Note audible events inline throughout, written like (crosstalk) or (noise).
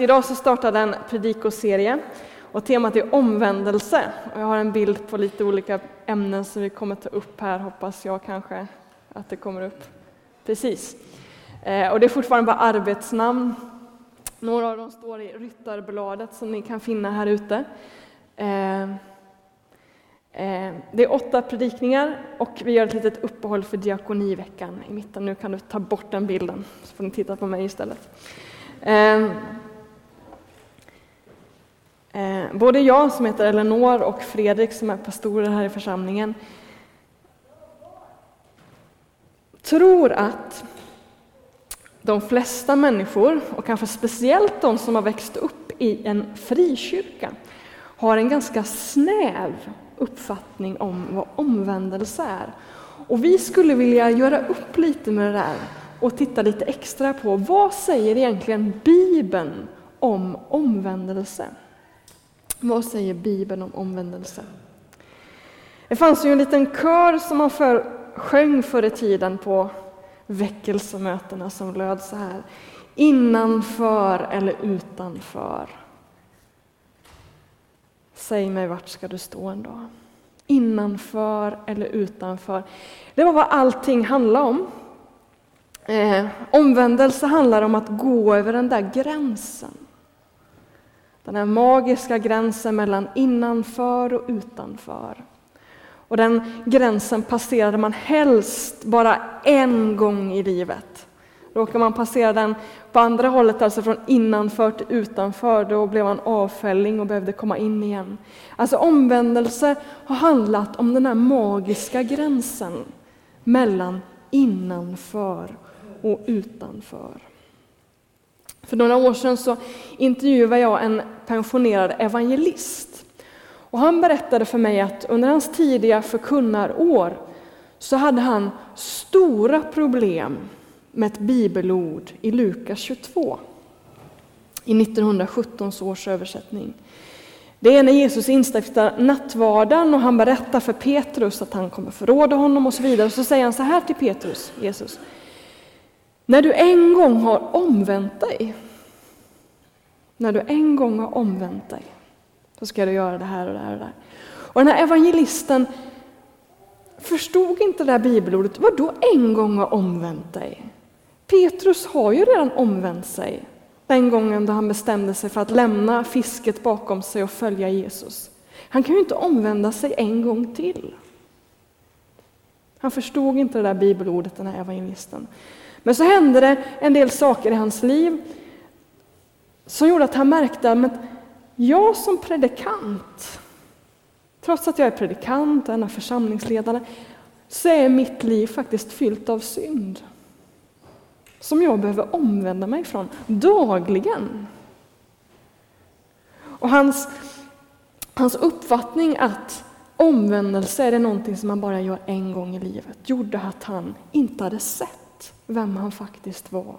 Idag så startade en predikoserie och temat är omvändelse. Och jag har en bild på lite olika ämnen som vi kommer ta upp här, hoppas jag kanske att det kommer upp. Precis. Eh, och det är fortfarande bara arbetsnamn. Några av dem står i Ryttarbladet som ni kan finna här ute. Eh, eh, det är åtta predikningar och vi gör ett litet uppehåll för diakoniveckan i mitten. Nu kan du ta bort den bilden så får ni titta på mig istället. Eh, både jag som heter Eleanor och Fredrik som är pastorer här i församlingen tror att de flesta människor, och kanske speciellt de som har växt upp i en frikyrka, har en ganska snäv uppfattning om vad omvändelse är. Och vi skulle vilja göra upp lite med det där och titta lite extra på vad säger egentligen Bibeln om omvändelse? Vad säger Bibeln om omvändelse? Det fanns ju en liten kör som man för, sjöng förr i tiden på väckelsemötena som löd så här. Innanför eller utanför? Säg mig, vart ska du stå en dag? Innanför eller utanför? Det var vad allting handlade om. Eh, omvändelse handlar om att gå över den där gränsen. Den här magiska gränsen mellan innanför och utanför. Och den gränsen passerade man helst bara en gång i livet. Råkar man passera den på andra hållet, alltså från innanför till utanför, då blev man avfälling och behövde komma in igen. Alltså omvändelse har handlat om den här magiska gränsen mellan innanför och utanför. För några år sedan så intervjuade jag en pensionerad evangelist. Och han berättade för mig att under hans tidiga förkunnarår så hade han stora problem med ett bibelord i Lukas 22 i 1917 års översättning. Det är när Jesus instiftar nattvarden och han berättar för Petrus att han kommer förråda honom och så vidare. Så säger han så här till Petrus, Jesus. När du en gång har omvänt dig, när du en gång har omvänt dig, så ska du göra det här och det här och det här. Och den här evangelisten förstod inte det här bibelordet. Vadå en gång har omvänt dig? Petrus har ju redan omvänt sig den gången då han bestämde sig för att lämna fisket bakom sig och följa Jesus. Han kan ju inte omvända sig en gång till. Han förstod inte det där bibelordet, den här evangelisten. Men så hände det en del saker i hans liv som gjorde att han märkte att jag som predikant, trots att jag är predikant och en av församlingsledarna, så är mitt liv faktiskt fyllt av synd. Som jag behöver omvända mig från dagligen. Och hans, hans uppfattning att omvändelse är det någonting som man bara gör en gång i livet gjorde att han inte hade sett vem han faktiskt var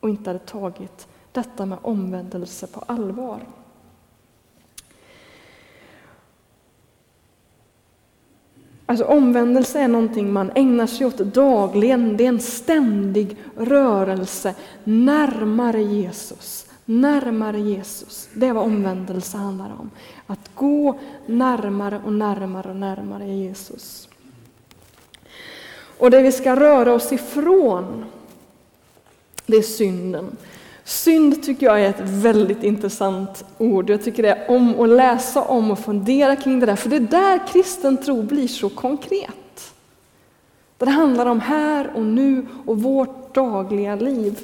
och inte hade tagit detta med omvändelse på allvar. Alltså omvändelse är någonting man ägnar sig åt dagligen. Det är en ständig rörelse närmare Jesus. Närmare Jesus. Det är vad omvändelse handlar om. Att gå närmare och närmare och närmare Jesus. Och det vi ska röra oss ifrån, det är synden. Synd tycker jag är ett väldigt intressant ord. Jag tycker det är om att läsa om och fundera kring det där, för det är där kristen tro blir så konkret. Det handlar om här och nu och vårt dagliga liv.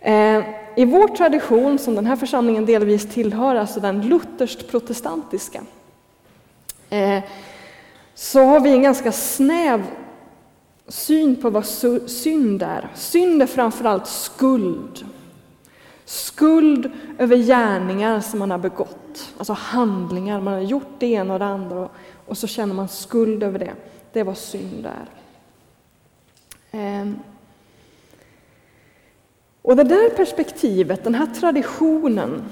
Eh, I vår tradition, som den här församlingen delvis tillhör, alltså den lutherskt protestantiska, eh, så har vi en ganska snäv syn på vad synd är. Synd är framförallt skuld. Skuld över gärningar som man har begått, alltså handlingar. Man har gjort det ena och det andra och så känner man skuld över det. Det är vad synd är. Ehm. Och det där perspektivet, den här traditionen,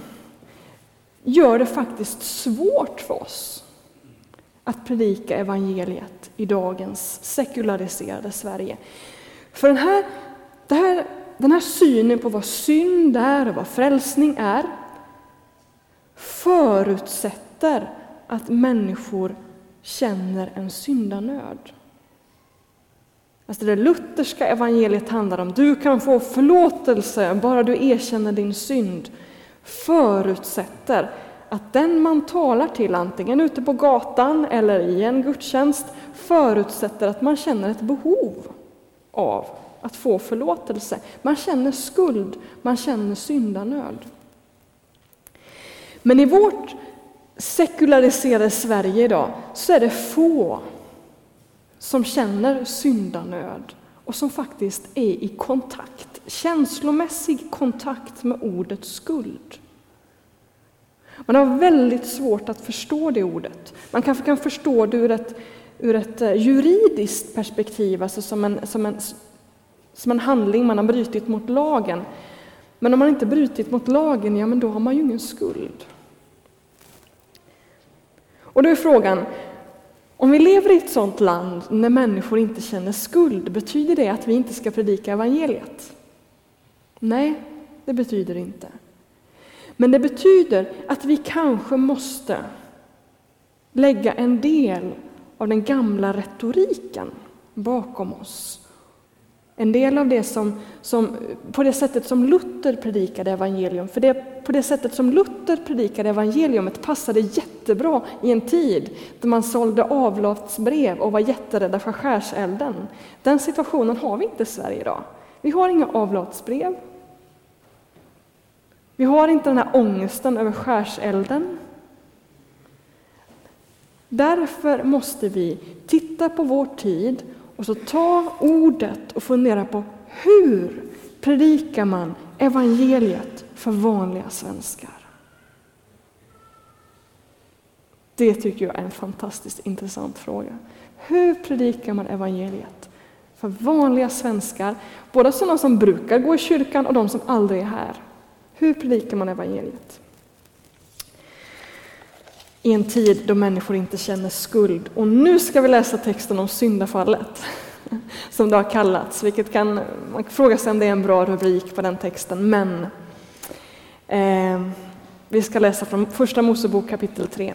gör det faktiskt svårt för oss att predika evangeliet i dagens sekulariserade Sverige. För den här, det här den här synen på vad synd är och vad frälsning är förutsätter att människor känner en syndanöd. Alltså det lutherska evangeliet handlar om du kan få förlåtelse bara du erkänner din synd. Förutsätter att den man talar till, antingen ute på gatan eller i en gudstjänst, förutsätter att man känner ett behov av att få förlåtelse. Man känner skuld, man känner syndanöd. Men i vårt sekulariserade Sverige idag så är det få som känner syndanöd och som faktiskt är i kontakt, känslomässig kontakt med ordet skuld. Man har väldigt svårt att förstå det ordet. Man kanske kan förstå det ur ett, ur ett eh, juridiskt perspektiv, alltså som en, som, en, som en handling man har brutit mot lagen. Men om man inte brutit mot lagen, ja men då har man ju ingen skuld. Och då är frågan, om vi lever i ett sådant land när människor inte känner skuld, betyder det att vi inte ska predika evangeliet? Nej, det betyder det inte. Men det betyder att vi kanske måste lägga en del av den gamla retoriken bakom oss. En del av det som, som, på det sättet som Luther predikade evangelium. För det, på det sättet som Luther predikade evangeliumet passade jättebra i en tid då man sålde avlatsbrev och var jätterädda för skärselden. Den situationen har vi inte i Sverige idag. Vi har inga avlatsbrev. Vi har inte den här ångesten över skärselden. Därför måste vi titta på vår tid och så ta ordet och fundera på hur predikar man evangeliet för vanliga svenskar? Det tycker jag är en fantastiskt intressant fråga. Hur predikar man evangeliet för vanliga svenskar, både sådana som brukar gå i kyrkan och de som aldrig är här? Hur predikar man evangeliet? I en tid då människor inte känner skuld. Och nu ska vi läsa texten om syndafallet, (laughs) som det har kallats, vilket kan man kan fråga sig om det är en bra rubrik på den texten, men eh, vi ska läsa från Första Mosebok kapitel 3.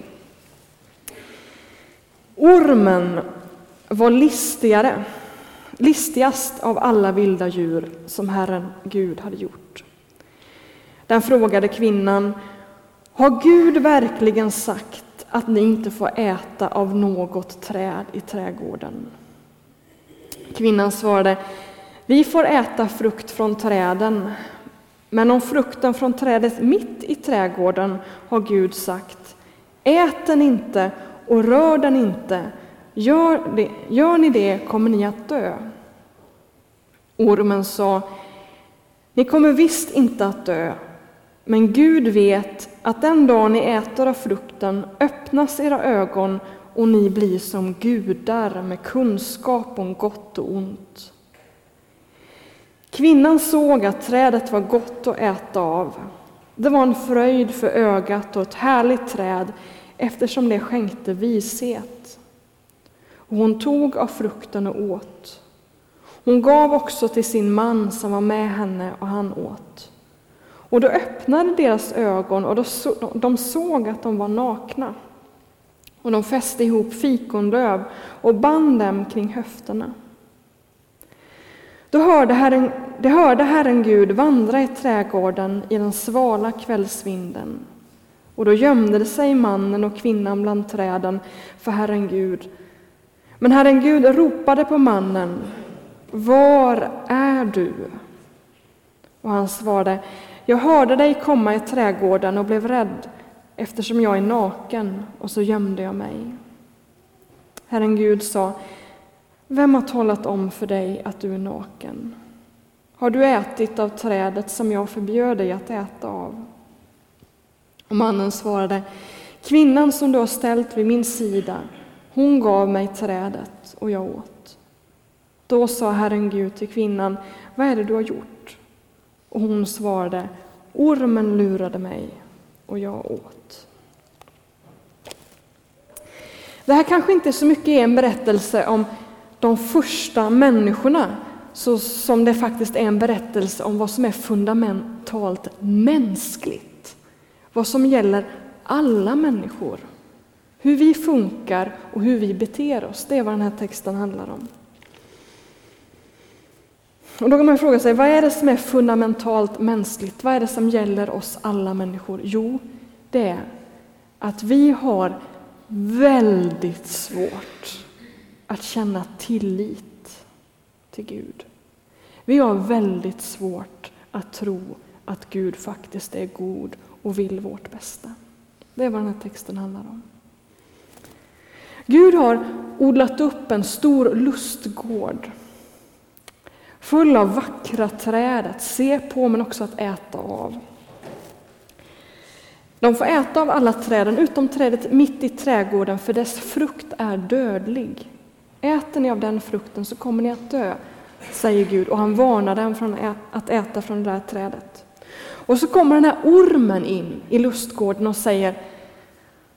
Ormen var listigare, listigast av alla vilda djur som Herren Gud hade gjort. Den frågade kvinnan, har Gud verkligen sagt att ni inte får äta av något träd i trädgården? Kvinnan svarade, vi får äta frukt från träden, men om frukten från trädet mitt i trädgården har Gud sagt, ät den inte och rör den inte, gör, det, gör ni det kommer ni att dö. Ormen sa, ni kommer visst inte att dö, men Gud vet att den dag ni äter av frukten öppnas era ögon och ni blir som gudar med kunskap om gott och ont. Kvinnan såg att trädet var gott att äta av. Det var en fröjd för ögat och ett härligt träd eftersom det skänkte vishet. Och hon tog av frukten och åt. Hon gav också till sin man som var med henne och han åt. Och då öppnade deras ögon och de såg att de var nakna. Och de fäste ihop fikonlöv och band dem kring höfterna. Då hörde Herren, de hörde Herren Gud vandra i trädgården i den svala kvällsvinden. Och då gömde sig mannen och kvinnan bland träden för Herren Gud. Men Herren Gud ropade på mannen, Var är du? Och han svarade, jag hörde dig komma i trädgården och blev rädd eftersom jag är naken och så gömde jag mig. Herren Gud sa, vem har talat om för dig att du är naken? Har du ätit av trädet som jag förbjöd dig att äta av? Och mannen svarade, kvinnan som du har ställt vid min sida, hon gav mig trädet och jag åt. Då sa Herren Gud till kvinnan, vad är det du har gjort? Och hon svarade, ormen lurade mig och jag åt. Det här kanske inte så mycket är en berättelse om de första människorna så som det faktiskt är en berättelse om vad som är fundamentalt mänskligt. Vad som gäller alla människor. Hur vi funkar och hur vi beter oss, det är vad den här texten handlar om. Och då kan man fråga sig, vad är det som är fundamentalt mänskligt? Vad är det som gäller oss alla människor? Jo, det är att vi har väldigt svårt att känna tillit till Gud. Vi har väldigt svårt att tro att Gud faktiskt är god och vill vårt bästa. Det är vad den här texten handlar om. Gud har odlat upp en stor lustgård full av vackra träd att se på men också att äta av. De får äta av alla träden utom trädet mitt i trädgården för dess frukt är dödlig. Äter ni av den frukten så kommer ni att dö, säger Gud och han varnar dem från att äta från det där trädet. Och så kommer den här ormen in i lustgården och säger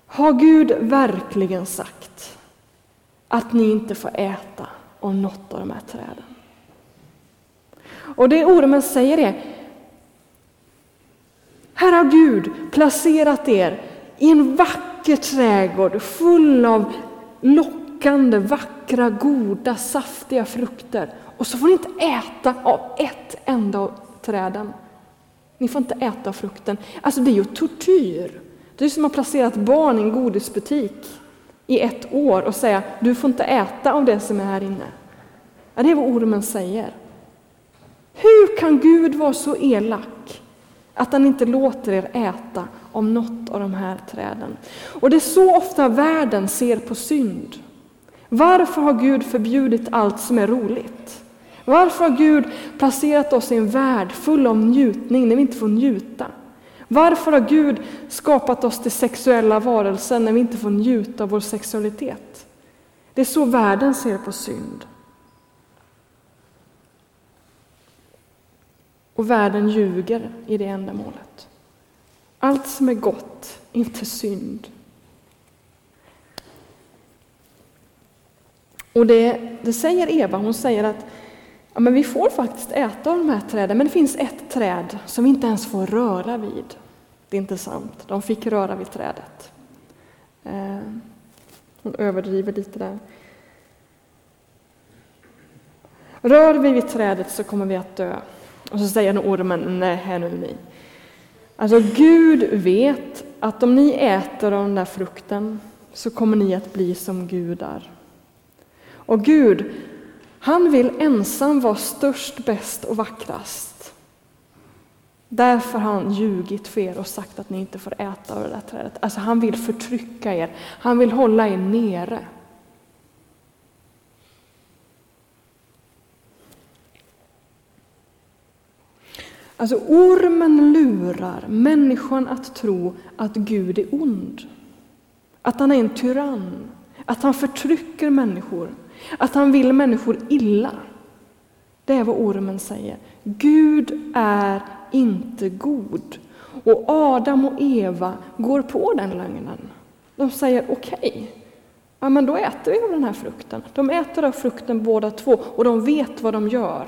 Har Gud verkligen sagt att ni inte får äta av något av de här träden? Och det ormen säger är här har Gud placerat er i en vacker trädgård full av lockande, vackra, goda, saftiga frukter. Och så får ni inte äta av ett enda av träden. Ni får inte äta av frukten. Alltså det är ju tortyr. Det är som att ha placerat barn i en godisbutik i ett år och säga du får inte äta av det som är här inne. Ja, det är vad ormen säger. Hur kan Gud vara så elak att han inte låter er äta av något av de här träden? Och det är så ofta världen ser på synd. Varför har Gud förbjudit allt som är roligt? Varför har Gud placerat oss i en värld full av njutning när vi inte får njuta? Varför har Gud skapat oss till sexuella varelser när vi inte får njuta av vår sexualitet? Det är så världen ser på synd. Och världen ljuger i det ändamålet. Allt som är gott, inte synd. Och det, det säger Eva, hon säger att ja, men vi får faktiskt äta av de här träden, men det finns ett träd som vi inte ens får röra vid. Det är inte sant, de fick röra vid trädet. Eh, hon överdriver lite där. Rör vi vid trädet så kommer vi att dö. Och så säger ormen, nej nu ni. Alltså Gud vet att om ni äter av den där frukten så kommer ni att bli som gudar. Och Gud, han vill ensam vara störst, bäst och vackrast. Därför har han ljugit för er och sagt att ni inte får äta av det där trädet. Alltså han vill förtrycka er, han vill hålla er nere. Alltså ormen lurar människan att tro att Gud är ond. Att han är en tyrann, att han förtrycker människor, att han vill människor illa. Det är vad ormen säger. Gud är inte god. Och Adam och Eva går på den lögnen. De säger okej, okay, ja, men då äter vi av den här frukten. De äter av frukten båda två och de vet vad de gör.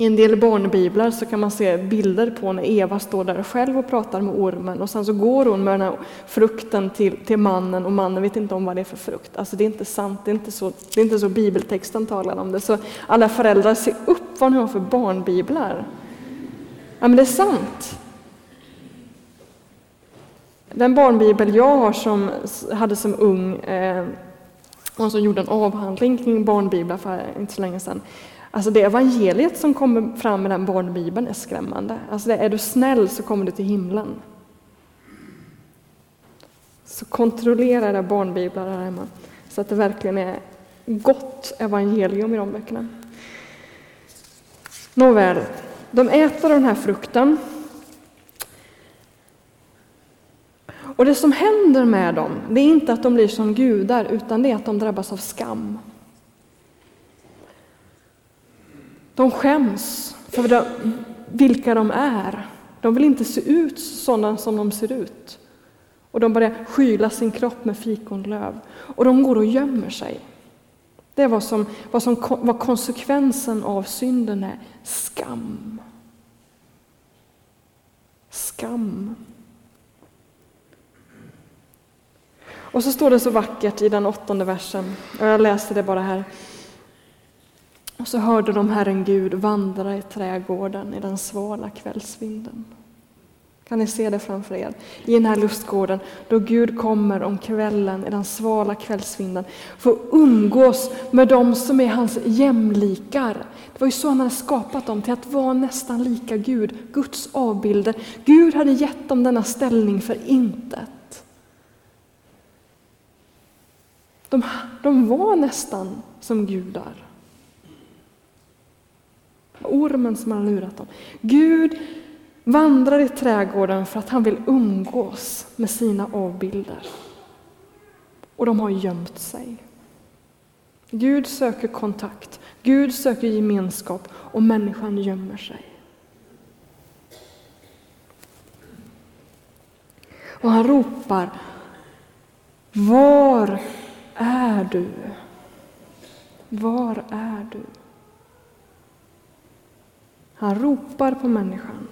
I en del barnbiblar så kan man se bilder på när Eva står där själv och pratar med ormen och sen så går hon med den här frukten till, till mannen och mannen vet inte om vad det är för frukt. Alltså det är inte sant, det är inte så, det är inte så bibeltexten talar om det. Så alla föräldrar, se upp vad ni har för barnbiblar. Ja men det är sant. Den barnbibel jag har som, hade som ung eh, och som gjorde en avhandling kring barnbiblar för inte så länge sedan. Alltså det evangeliet som kommer fram i den barnbibeln är skrämmande. Alltså det, är du snäll så kommer du till himlen. Så kontrollera era barnbiblar här hemma så att det verkligen är gott evangelium i de böckerna. Nåväl, de äter den här frukten. Och det som händer med dem, det är inte att de blir som gudar, utan det är att de drabbas av skam. De skäms för vilka de är. De vill inte se ut sådana som de ser ut. Och de börjar skyla sin kropp med fikonlöv. Och de går och gömmer sig. Det är vad som, vad som vad konsekvensen av synden är. Skam. Skam. Och så står det så vackert i den åttonde versen, och jag läser det bara här. Och så hörde de Herren Gud vandra i trädgården i den svala kvällsvinden. Kan ni se det framför er? I den här lustgården, då Gud kommer om kvällen i den svala kvällsvinden för att umgås med dem som är hans jämlikar. Det var ju så han hade skapat dem, till att vara nästan lika Gud, Guds avbilder. Gud hade gett dem denna ställning för intet. De, de var nästan som gudar. Ormen som har lurat dem. Gud vandrar i trädgården för att han vill umgås med sina avbilder. Och de har gömt sig. Gud söker kontakt, Gud söker gemenskap och människan gömmer sig. Och han ropar Var är du? Var är du? Han ropar på människan.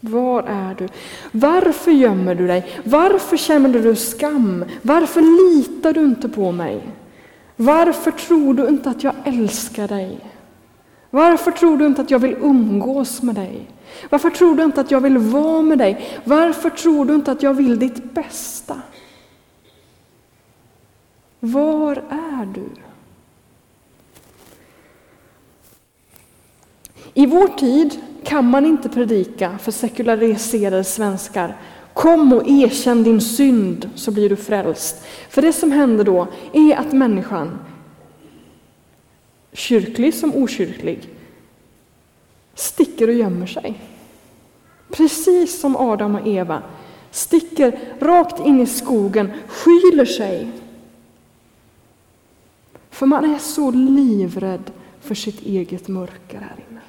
Var är du? Varför gömmer du dig? Varför känner du skam? Varför litar du inte på mig? Varför tror du inte att jag älskar dig? Varför tror du inte att jag vill umgås med dig? Varför tror du inte att jag vill vara med dig? Varför tror du inte att jag vill ditt bästa? Var är du? I vår tid kan man inte predika för sekulariserade svenskar Kom och erkänn din synd så blir du frälst. För det som händer då är att människan, kyrklig som okyrklig, sticker och gömmer sig. Precis som Adam och Eva sticker rakt in i skogen, skyler sig. För man är så livrädd för sitt eget mörker här inne.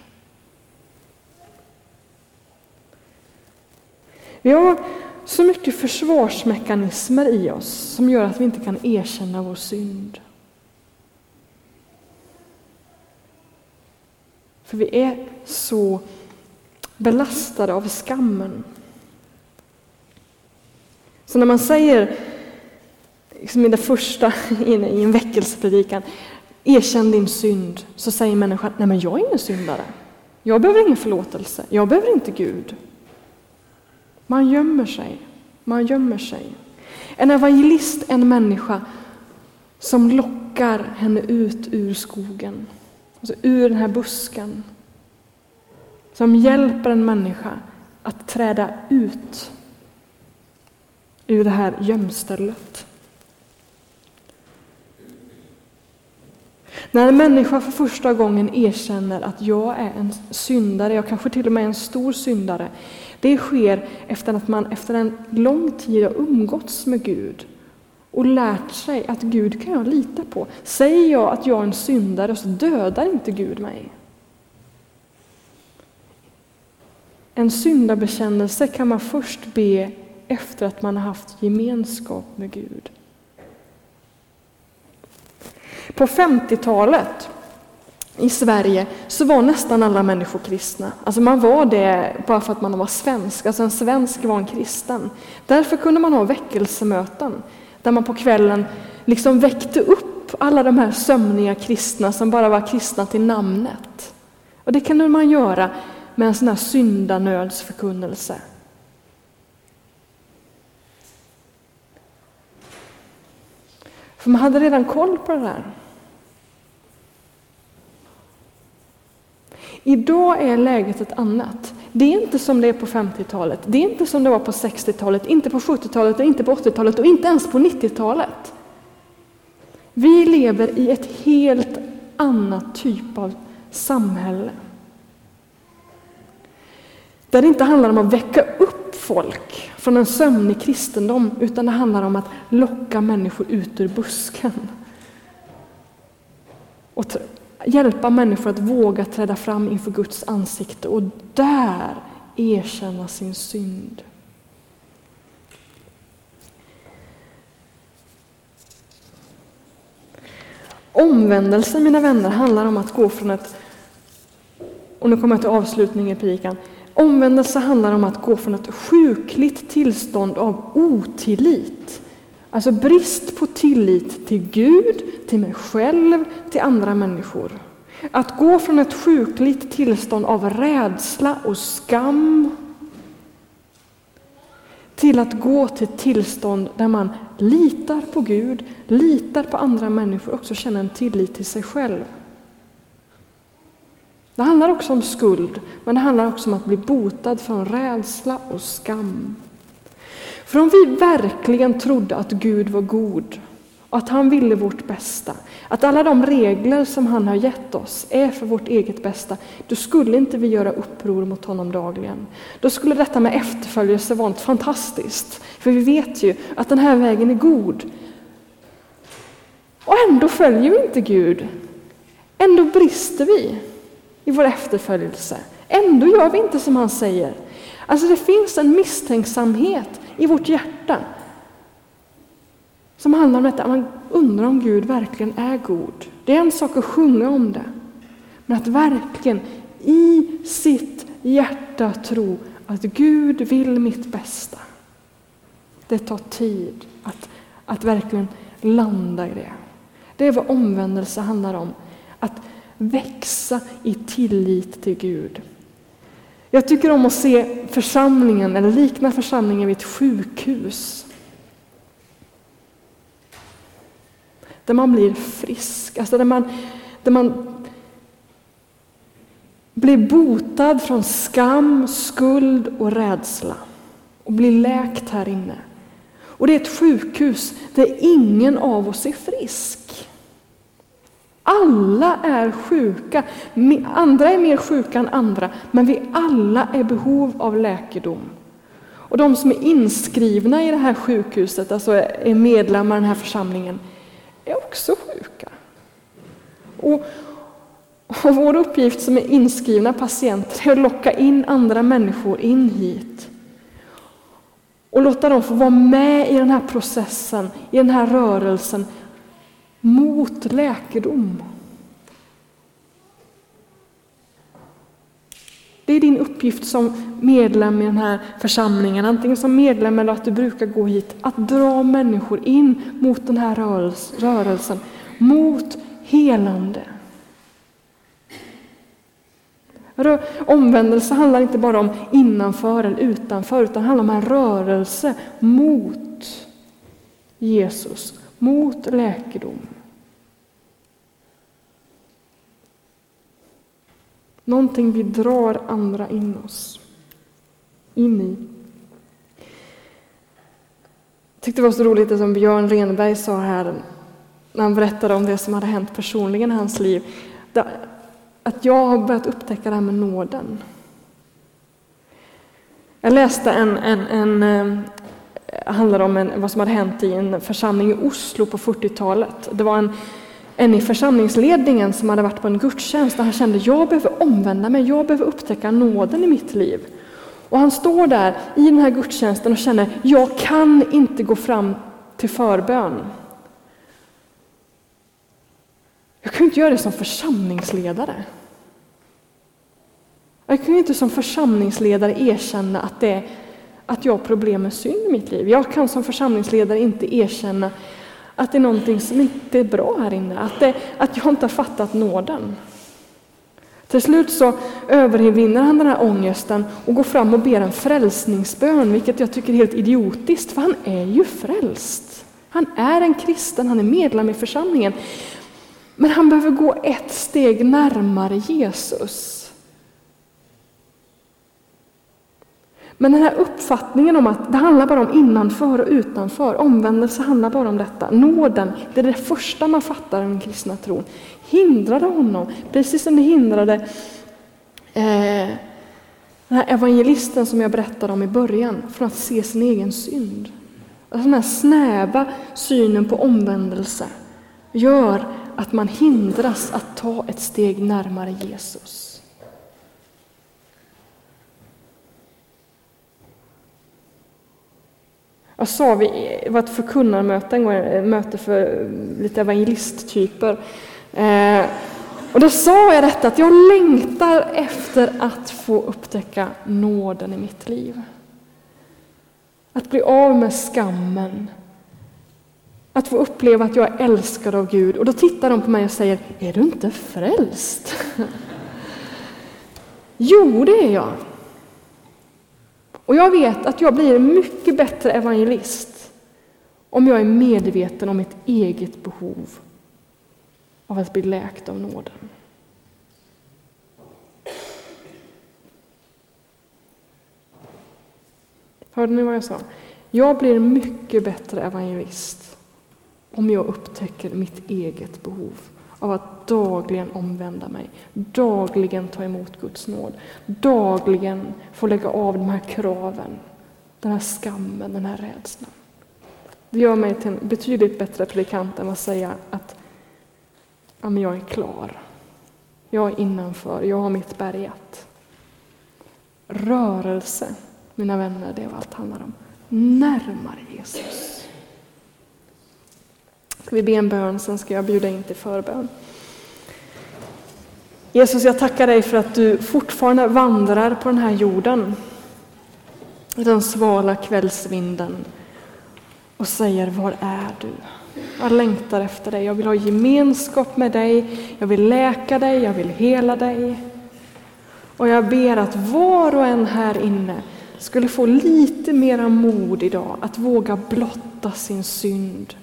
Vi har så mycket försvarsmekanismer i oss som gör att vi inte kan erkänna vår synd. För vi är så belastade av skammen. Så när man säger liksom i det första (laughs) i en väckelsepredikan, erkänn din synd, så säger människan, nej men jag är ingen syndare. Jag behöver ingen förlåtelse, jag behöver inte Gud. Man gömmer sig. Man gömmer sig. En evangelist är en människa som lockar henne ut ur skogen, alltså ur den här busken. Som hjälper en människa att träda ut ur det här gömstället. När en människa för första gången erkänner att jag är en syndare, jag kanske till och med är en stor syndare, det sker efter att man efter en lång tid har umgåtts med Gud och lärt sig att Gud kan jag lita på. Säger jag att jag är en syndare så dödar inte Gud mig. En syndabekännelse kan man först be efter att man har haft gemenskap med Gud. På 50-talet i Sverige så var nästan alla människor kristna. Alltså man var det bara för att man var svensk. Alltså en svensk var en kristen. Därför kunde man ha väckelsemöten där man på kvällen liksom väckte upp alla de här sömniga kristna som bara var kristna till namnet. Och det kunde man göra med en sån här syndanödsförkunnelse. För man hade redan koll på det där. Idag är läget ett annat. Det är inte som det är på 50-talet, det är inte som det var på 60-talet, inte på 70-talet, inte på 80-talet och inte ens på 90-talet. Vi lever i ett helt annat typ av samhälle. Där det inte handlar om att väcka upp folk från en sömnig kristendom, utan det handlar om att locka människor ut ur busken. Och hjälpa människor att våga träda fram inför Guds ansikte och där erkänna sin synd. Omvändelse, mina vänner, handlar om att gå från ett, och nu kommer jag till avslutningen i predikan, omvändelse handlar om att gå från ett sjukligt tillstånd av otillit, alltså brist på tillit till Gud, till mig själv, till andra människor. Att gå från ett sjukligt tillstånd av rädsla och skam till att gå till ett tillstånd där man litar på Gud, litar på andra människor och också känner en tillit till sig själv. Det handlar också om skuld, men det handlar också om att bli botad från rädsla och skam. För om vi verkligen trodde att Gud var god och att han ville vårt bästa, att alla de regler som han har gett oss är för vårt eget bästa, då skulle inte vi göra uppror mot honom dagligen. Då skulle detta med efterföljelse vara något fantastiskt, för vi vet ju att den här vägen är god. Och ändå följer vi inte Gud. Ändå brister vi i vår efterföljelse. Ändå gör vi inte som han säger. Alltså det finns en misstänksamhet i vårt hjärta som handlar om detta, man undrar om Gud verkligen är god. Det är en sak att sjunga om det, men att verkligen i sitt hjärta tro att Gud vill mitt bästa. Det tar tid att, att verkligen landa i det. Det är vad omvändelse handlar om, att växa i tillit till Gud. Jag tycker om att se församlingen, eller likna församlingen vid ett sjukhus. Där man blir frisk, alltså där man, där man blir botad från skam, skuld och rädsla och blir läkt här inne. Och det är ett sjukhus där ingen av oss är frisk. Alla är sjuka. Andra är mer sjuka än andra, men vi alla är i behov av läkedom. Och de som är inskrivna i det här sjukhuset, alltså är medlemmar i den här församlingen, är också sjuka. Och, och vår uppgift som är inskrivna patienter är att locka in andra människor in hit. Och låta dem få vara med i den här processen, i den här rörelsen mot läkedom. Det är din uppgift som medlem i den här församlingen, antingen som medlem eller att du brukar gå hit, att dra människor in mot den här rörelsen, mot helande. Omvändelse handlar inte bara om innanför eller utanför, utan handlar om en rörelse mot Jesus, mot läkedom. Någonting vi drar andra in oss, in i. Jag tyckte det var så roligt det som Björn Renberg sa här när han berättade om det som hade hänt personligen i hans liv. Att jag har börjat upptäcka det här med nåden. Jag läste en, en, en eh, handlar om en, vad som hade hänt i en församling i Oslo på 40-talet. Det var en en i församlingsledningen som hade varit på en gudstjänst och han kände jag behöver omvända mig, jag behöver upptäcka nåden i mitt liv. Och han står där i den här gudstjänsten och känner jag kan inte gå fram till förbön. Jag kan inte göra det som församlingsledare. Jag kan inte som församlingsledare erkänna att, det, att jag har problem med synd i mitt liv. Jag kan som församlingsledare inte erkänna att det är någonting som inte är bra här inne, att, det, att jag inte har fattat nåden. Till slut så övervinner han den här ångesten och går fram och ber en frälsningsbön, vilket jag tycker är helt idiotiskt, för han är ju frälst. Han är en kristen, han är medlem i församlingen. Men han behöver gå ett steg närmare Jesus. Men den här uppfattningen om att det handlar bara om innanför och utanför, omvändelse handlar bara om detta. Nåden, det är det första man fattar om den kristna tron, hindrade honom, precis som det hindrade eh, den här evangelisten som jag berättade om i början, från att se sin egen synd. Alltså den här snäva synen på omvändelse gör att man hindras att ta ett steg närmare Jesus. Jag sa, det var ett förkunnarmöte en gång, ett möte för lite evangelisttyper. Eh, och då sa jag detta att jag längtar efter att få upptäcka nåden i mitt liv. Att bli av med skammen. Att få uppleva att jag är älskad av Gud. Och då tittar de på mig och säger, är du inte frälst? (laughs) jo, det är jag. Och jag vet att jag blir en mycket bättre evangelist om jag är medveten om mitt eget behov av att bli läkt av nåden. Hörde ni vad jag sa? Jag blir mycket bättre evangelist om jag upptäcker mitt eget behov av att dagligen omvända mig, dagligen ta emot Guds nåd, dagligen få lägga av de här kraven, den här skammen, den här rädslan. Det gör mig till en betydligt bättre predikant än att säga att ja, men jag är klar. Jag är innanför, jag har mitt bärgat. Rörelse, mina vänner, det är vad allt handlar om. Närmare Jesus. Ska vi be en bön, sen ska jag bjuda in till förbön. Jesus, jag tackar dig för att du fortfarande vandrar på den här jorden, I den svala kvällsvinden och säger, var är du? Jag längtar efter dig, jag vill ha gemenskap med dig, jag vill läka dig, jag vill hela dig. Och jag ber att var och en här inne skulle få lite mera mod idag att våga blotta sin synd,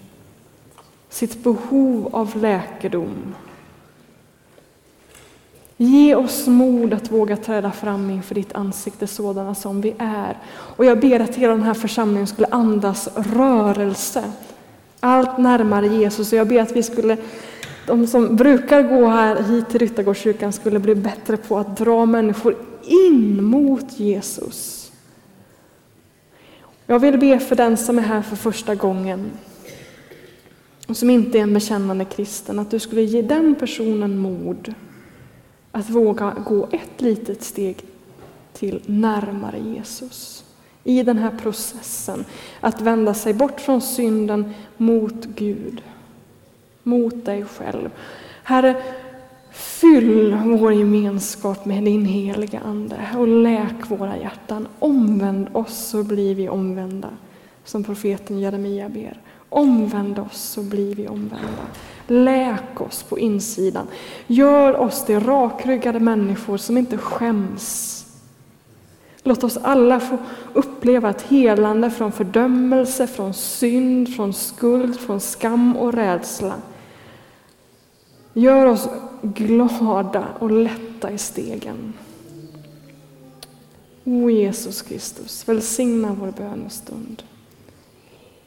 sitt behov av läkedom. Ge oss mod att våga träda fram inför ditt ansikte sådana som vi är. Och jag ber att hela den här församlingen skulle andas rörelse allt närmare Jesus. Och jag ber att vi skulle, de som brukar gå här hit till Ryttargårdskyrkan skulle bli bättre på att dra människor in mot Jesus. Jag vill be för den som är här för första gången och som inte är en bekännande kristen, att du skulle ge den personen mod att våga gå ett litet steg till närmare Jesus i den här processen att vända sig bort från synden mot Gud, mot dig själv. Herre, fyll vår gemenskap med din heliga Ande och läk våra hjärtan. Omvänd oss så blir vi omvända, som profeten Jeremia ber. Omvänd oss så blir vi omvända. Läk oss på insidan. Gör oss till rakryggade människor som inte skäms Låt oss alla få uppleva ett helande från fördömelse, från synd, från skuld, från skam och rädsla. Gör oss glada och lätta i stegen. O Jesus Kristus, välsigna vår bönestund.